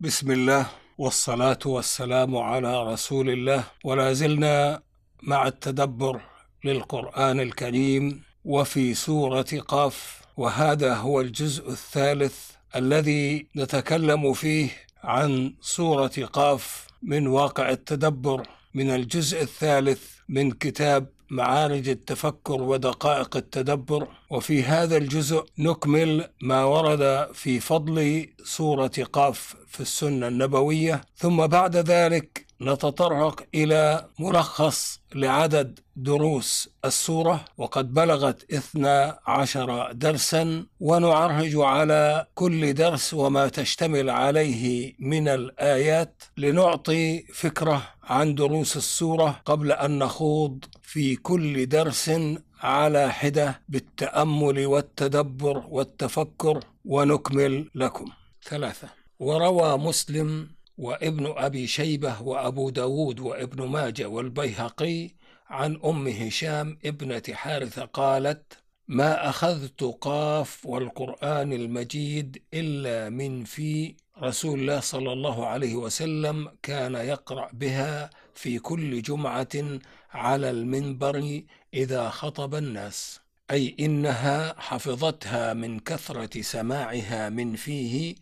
بسم الله والصلاة والسلام على رسول الله. ولا زلنا مع التدبر للقرآن الكريم وفي سورة قاف. وهذا هو الجزء الثالث الذي نتكلم فيه عن سورة قاف من واقع التدبر. من الجزء الثالث من كتاب معارج التفكر ودقائق التدبر وفي هذا الجزء نكمل ما ورد في فضل سورة قاف في السنة النبوية. ثم بعد ذلك نتطرق إلى ملخص لعدد دروس السورة وقد بلغت اثنا عشر درسا ونعرج على كل درس وما تشتمل عليه من الآيات لنعطي فكرة عن دروس السورة قبل أن نخوض في كل درس على حدة بالتأمل والتدبر والتفكر ونكمل لكم. ثلاثة. وروى مسلم وابن أبي شيبة وأبو داود وابن ماجة والبيهقي عن أم هشام ابنة حارثة قالت ما أخذت قاف والقرآن المجيد إلا من في رسول الله صلى الله عليه وسلم كان يقرأ بها في كل جمعة على المنبر إذا خطب الناس أي إنها حفظتها من كثرة سماعها من فيه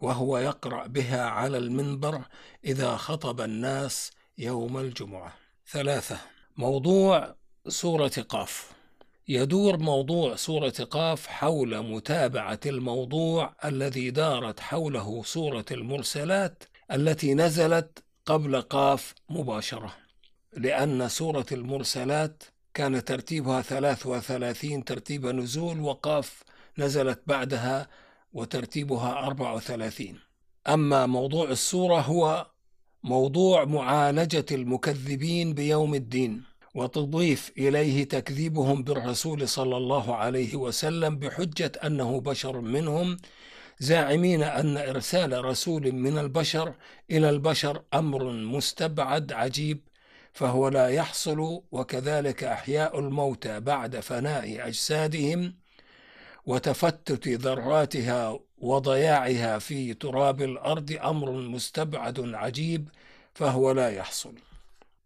وهو يقرأ بها على المنبر إذا خطب الناس يوم الجمعة. ثلاثة موضوع سورة قاف يدور موضوع سورة قاف حول متابعة الموضوع الذي دارت حوله سورة المرسلات التي نزلت قبل قاف مباشرة لأن سورة المرسلات كان ترتيبها 33 ترتيب نزول وقاف نزلت بعدها وترتيبها 34 أما موضوع السورة هو موضوع معالجة المكذبين بيوم الدين وتضيف إليه تكذيبهم بالرسول صلى الله عليه وسلم بحجة أنه بشر منهم زاعمين أن إرسال رسول من البشر إلى البشر أمر مستبعد عجيب فهو لا يحصل وكذلك أحياء الموتى بعد فناء أجسادهم وتفتت ذراتها وضياعها في تراب الأرض أمر مستبعد عجيب فهو لا يحصل.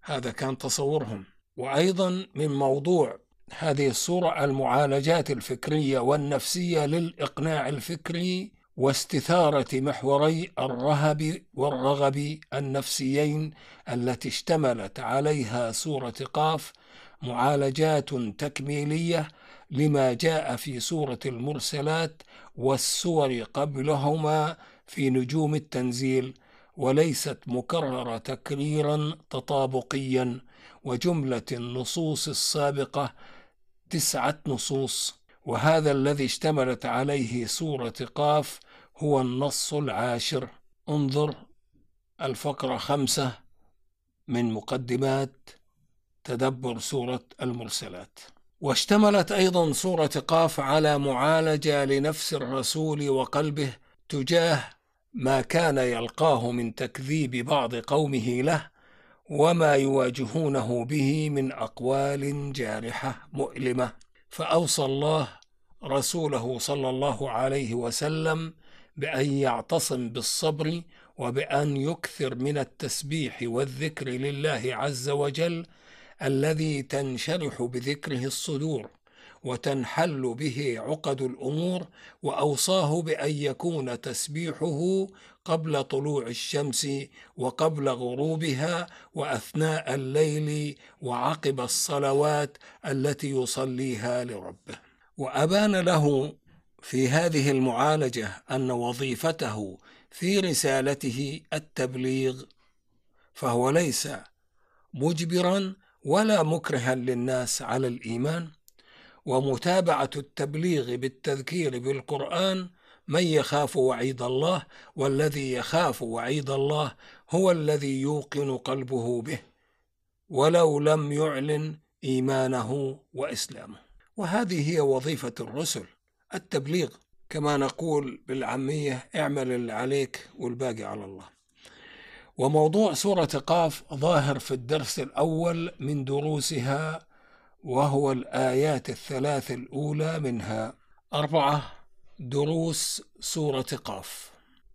هذا كان تصورهم. وأيضا من موضوع هذه الصورة المعالجات الفكرية والنفسية للإقناع الفكري واستثارة محوري الرهب والرغب النفسيين التي اشتملت عليها سوره قاف معالجات تكميلية لما جاء في سورة المرسلات والسور قبلهما في نجوم التنزيل وليست مكررة تكريرا تطابقيا وجملة النصوص السابقة تسعة نصوص. وهذا الذي اشتملت عليه سورة قاف هو النص العاشر. انظر الفقرة خمسة من مقدمات تدبر سورة المرسلات. واشتملت أيضا سورة قاف على معالجة لنفس الرسول وقلبه تجاه ما كان يلقاه من تكذيب بعض قومه له وما يواجهونه به من أقوال جارحة مؤلمة. فأوصى الله رسوله صلى الله عليه وسلم بأن يعتصم بالصبر وبأن يكثر من التسبيح والذكر لله عز وجل الذي تنشرح بذكره الصدور وتنحل به عقد الأمور وأوصاه بأن يكون تسبيحه قبل طلوع الشمس وقبل غروبها وأثناء الليل وعقب الصلوات التي يصليها لربه. وأبان له في هذه المعالجة أن وظيفته في رسالته التبليغ فهو ليس مجبرا ولا مكرها للناس على الإيمان ومتابعة التبليغ بالتذكير بالقرآن من يخاف وعيد الله والذي يخاف وعيد الله هو الذي يوقن قلبه به ولو لم يعلن إيمانه وإسلامه. وهذه هي وظيفة الرسل التبليغ. كما نقول بالعامية اعمل اللي عليك والباقي على الله. وموضوع سورة قاف ظاهر في الدرس الأول من دروسها وهو الآيات الثلاث الأولى منها. أربعة دروس سورة قاف.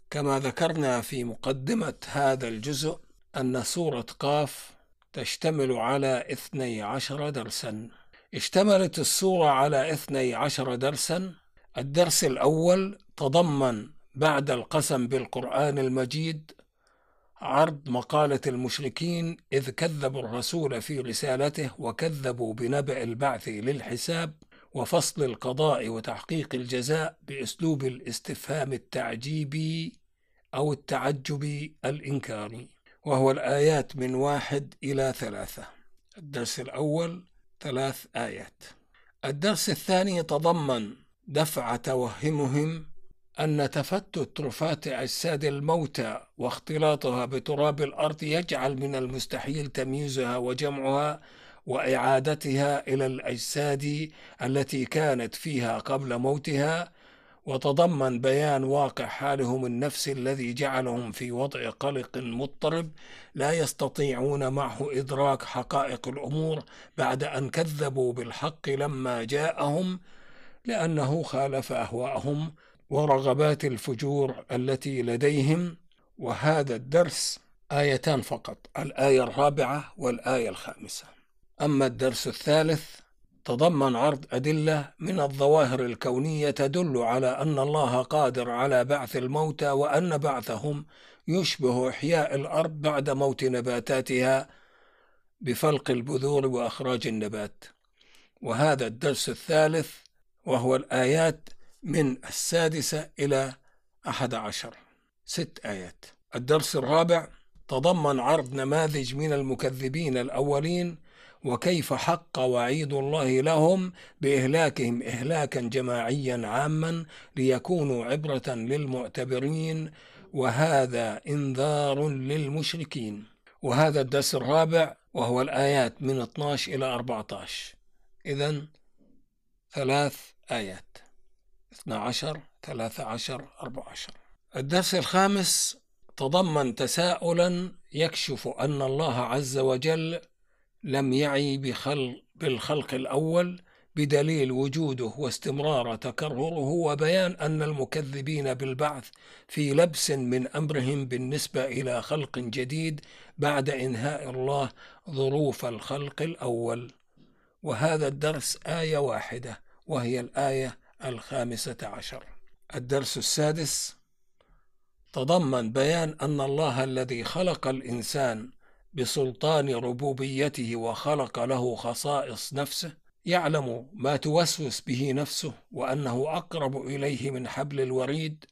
كما ذكرنا في مقدمة هذا الجزء أن سورة قاف تشتمل على اثني عشر درسا. اشتملت السورة على اثني عشر درسا. الدرس الأول تضمن بعد القسم بالقرآن المجيد عرض مقالة المشركين إذ كذبوا الرسول في رسالته وكذبوا بنبأ البعث للحساب وفصل القضاء وتحقيق الجزاء بأسلوب الاستفهام التعجيبي أو التعجبي الإنكاري. وهو الآيات من واحد إلى ثلاثة. الدرس الأول ثلاث آيات. الدرس الثاني تضمن دفع توهمهم أن تفتت رفات أجساد الموتى واختلاطها بتراب الأرض يجعل من المستحيل تمييزها وجمعها وإعادتها إلى الأجساد التي كانت فيها قبل موتها وتضمن بيان واقع حالهم النفسي الذي جعلهم في وضع قلق مضطرب لا يستطيعون معه إدراك حقائق الأمور بعد أن كذبوا بالحق لما جاءهم لأنه خالف أهواءهم ورغبات الفجور التي لديهم وهذا الدرس آيتان فقط الآية الرابعة والآية الخامسة. أما الدرس الثالث تضمن عرض أدلة من الظواهر الكونية تدل على أن الله قادر على بعث الموتى وأن بعثهم يشبه إحياء الأرض بعد موت نباتاتها بفلق البذور وإخراج النبات. وهذا الدرس الثالث وهو الآيات من السادسة إلى أحد عشر. ست آيات. الدرس الرابع. تضمن عرض نماذج من المكذبين الأولين وكيف حق وعيد الله لهم بإهلاكهم إهلاكا جماعيا عاما ليكونوا عبرة للمعتبرين وهذا إنذار للمشركين. وهذا الدرس الرابع وهو الآيات من 12 إلى 14 إذا ثلاث آيات. 12 13 14 الدرس الخامس تضمن تساؤلا يكشف أن الله عز وجل لم يعي بخلق بالخلق الأول بدليل وجوده واستمرار تكرره وبيان أن المكذبين بالبعث في لبس من أمرهم بالنسبة إلى خلق جديد بعد إنهاء الله ظروف الخلق الأول. وهذا الدرس آية واحدة وهي الآية الخامسة عشر. الدرس السادس. تضمن بيان أن الله الذي خلق الإنسان بسلطان ربوبيته وخلق له خصائص نفسه يعلم ما توسوس به نفسه وأنه أقرب إليه من حبل الوريد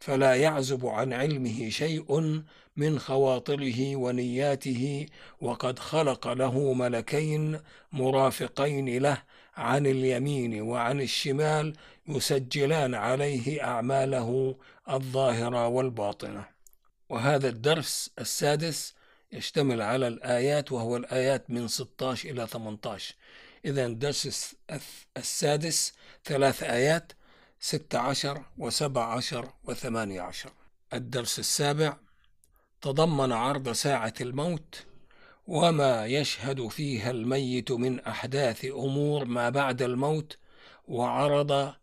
فلا يعزب عن علمه شيء من خواطره ونياته وقد خلق له ملكين مرافقين له عن اليمين وعن الشمال يسجلان عليه أعماله الظاهرة والباطنة. وهذا الدرس السادس يشتمل على الآيات وهو الآيات من 16 إلى 18 إذا الدرس السادس ثلاث آيات 16 و17 و18 الدرس السابع تضمن عرض ساعة الموت وما يشهد فيها الميت من أحداث أمور ما بعد الموت وعرض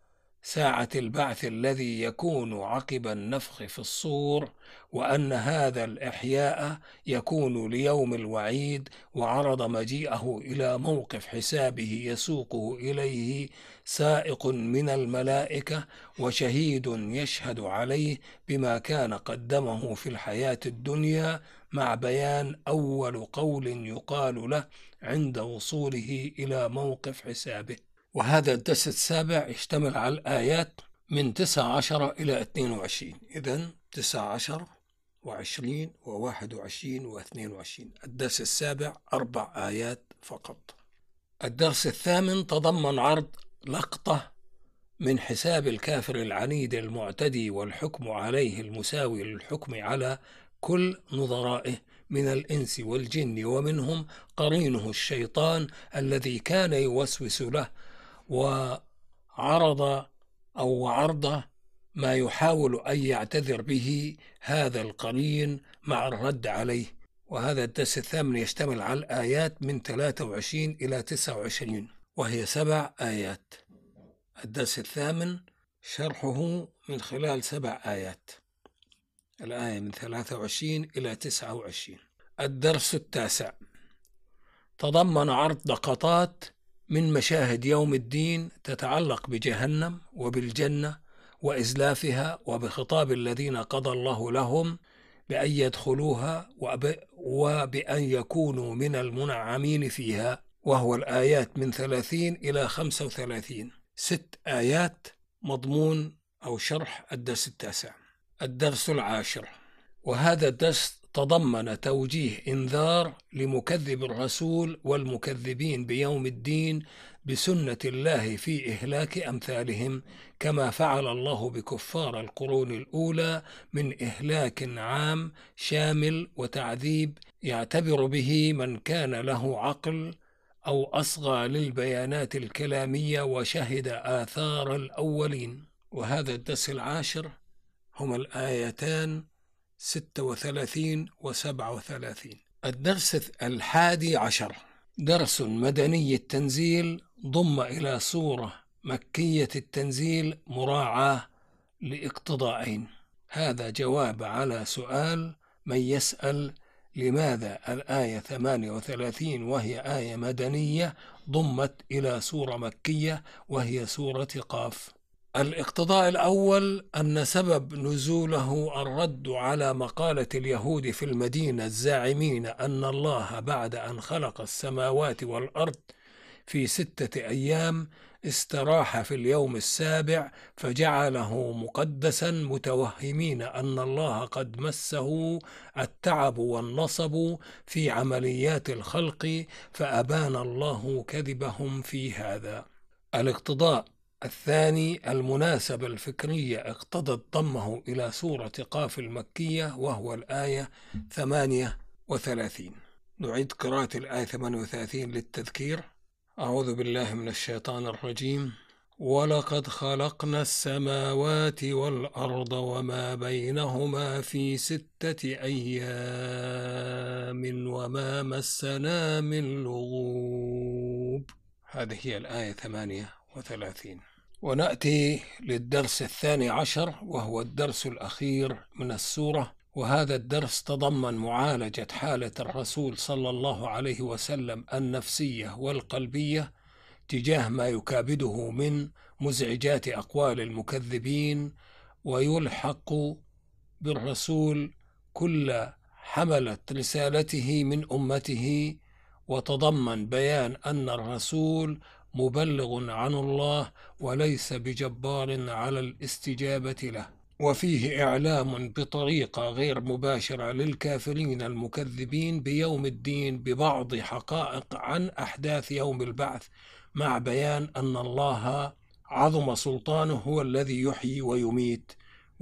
ساعة البعث الذي يكون عقب النفخ في الصور وأن هذا الإحياء يكون ليوم الوعيد وعرض مجيئه إلى موقف حسابه يسوقه إليه سائق من الملائكة وشهيد يشهد عليه بما كان قدمه في الحياة الدنيا مع بيان أول قول يقال له عند وصوله إلى موقف حسابه. وهذا الدرس السابع يشتمل على الآيات من تسعة عشر إلى اثنين وعشرين. إذا تسعة عشر وعشرين وواحد وعشرين واثنين وعشرين. الدرس السابع أربع آيات فقط. الدرس الثامن تضمن عرض لقطة من حساب الكافر العنيد المعتدي والحكم عليه المساوي للحكم على كل نظرائه من الإنس والجن ومنهم قرينه الشيطان الذي كان يوسوس له وعرض أو عرض ما يحاول أن يعتذر به هذا القرين مع الرد عليه. وهذا الدرس الثامن يشتمل على الآيات من 23 إلى 29 وهي سبع آيات. الدرس الثامن شرحه من خلال سبع آيات. الآية من 23 إلى 29 الدرس التاسع تضمن عرض لقطات من مشاهد يوم الدين تتعلق بجهنم وبالجنة وإزلافها وبخطاب الذين قضى الله لهم بأن يدخلوها وبأن يكونوا من المنعمين فيها وهو الآيات من 30 إلى 35 ست آيات مضمون أو شرح الدرس التاسع. الدرس العاشر. وهذا الدرس تضمن توجيه إنذار لمكذب الرسول والمكذبين بيوم الدين بسنة الله في إهلاك أمثالهم كما فعل الله بكفار القرون الأولى من إهلاك عام شامل وتعذيب يعتبر به من كان له عقل أو أصغى للبيانات الكلامية وشهد آثار الأولين. وهذا الدرس العاشر هما الآيتان 36 و 37 الدرس الحادي عشر. درس مدني التنزيل ضم إلى صورة مكية التنزيل مراعاة لاقتضاءين هذا جواب على سؤال من يسأل لماذا الآية 38 وهي آية مدنية ضمت إلى سورة مكية وهي سورة قاف. الاقتضاء الأول أن سبب نزوله الرد على مقالة اليهود في المدينة الزاعمين أن الله بعد أن خلق السماوات والأرض في ستة أيام استراح في اليوم السابع فجعله مقدسا متوهمين أن الله قد مسه التعب والنصب في عمليات الخلق فأبان الله كذبهم في هذا. الاقتضاء الثاني المناسبة الفكرية اقتضت ضمه إلى سورة قاف المكية وهو الآية 38 نعيد قراءة الآية 38 للتذكير. أعوذ بالله من الشيطان الرجيم. ولقد خلقنا السماوات والأرض وما بينهما في ستة أيام وما مسنا من لغوب. هذه هي الآية 38 ونأتي للدرس الثاني عشر وهو الدرس الأخير من السورة. وهذا الدرس تضمن معالجة حالة الرسول صلى الله عليه وسلم النفسية والقلبية تجاه ما يكابده من مزعجات أقوال المكذبين ويلحق بالرسول كل حملة رسالته من أمته وتضمن بيان أن الرسول مبلغ عن الله وليس بجبار على الاستجابة له. وفيه إعلام بطريقة غير مباشرة للكافرين المكذبين بيوم الدين ببعض حقائق عن أحداث يوم البعث مع بيان أن الله عظم سلطانه هو الذي يحيي ويميت.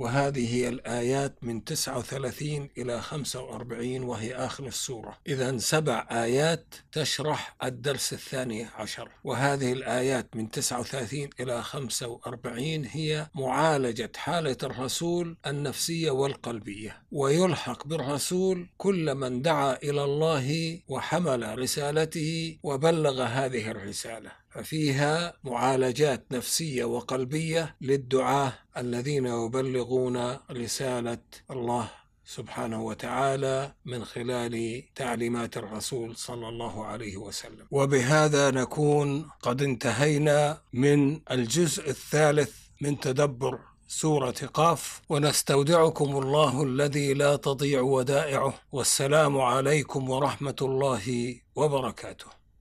وهذه هي الآيات من 39 إلى 45 وهي آخر السورة. إذا سبع آيات تشرح الدرس الثاني عشر. وهذه الآيات من 39 إلى 45 هي معالجة حالة الرسول النفسية والقلبية. ويلحق بالرسول كل من دعا إلى الله وحمل رسالته وبلغ هذه الرسالة. ففيها معالجات نفسية وقلبية للدعاة الذين يبلغون رسالة الله سبحانه وتعالى من خلال تعليمات الرسول صلى الله عليه وسلم. وبهذا نكون قد انتهينا من الجزء الثالث من تدبر سورة قاف ونستودعكم الله الذي لا تضيع ودائعه. والسلام عليكم ورحمة الله وبركاته.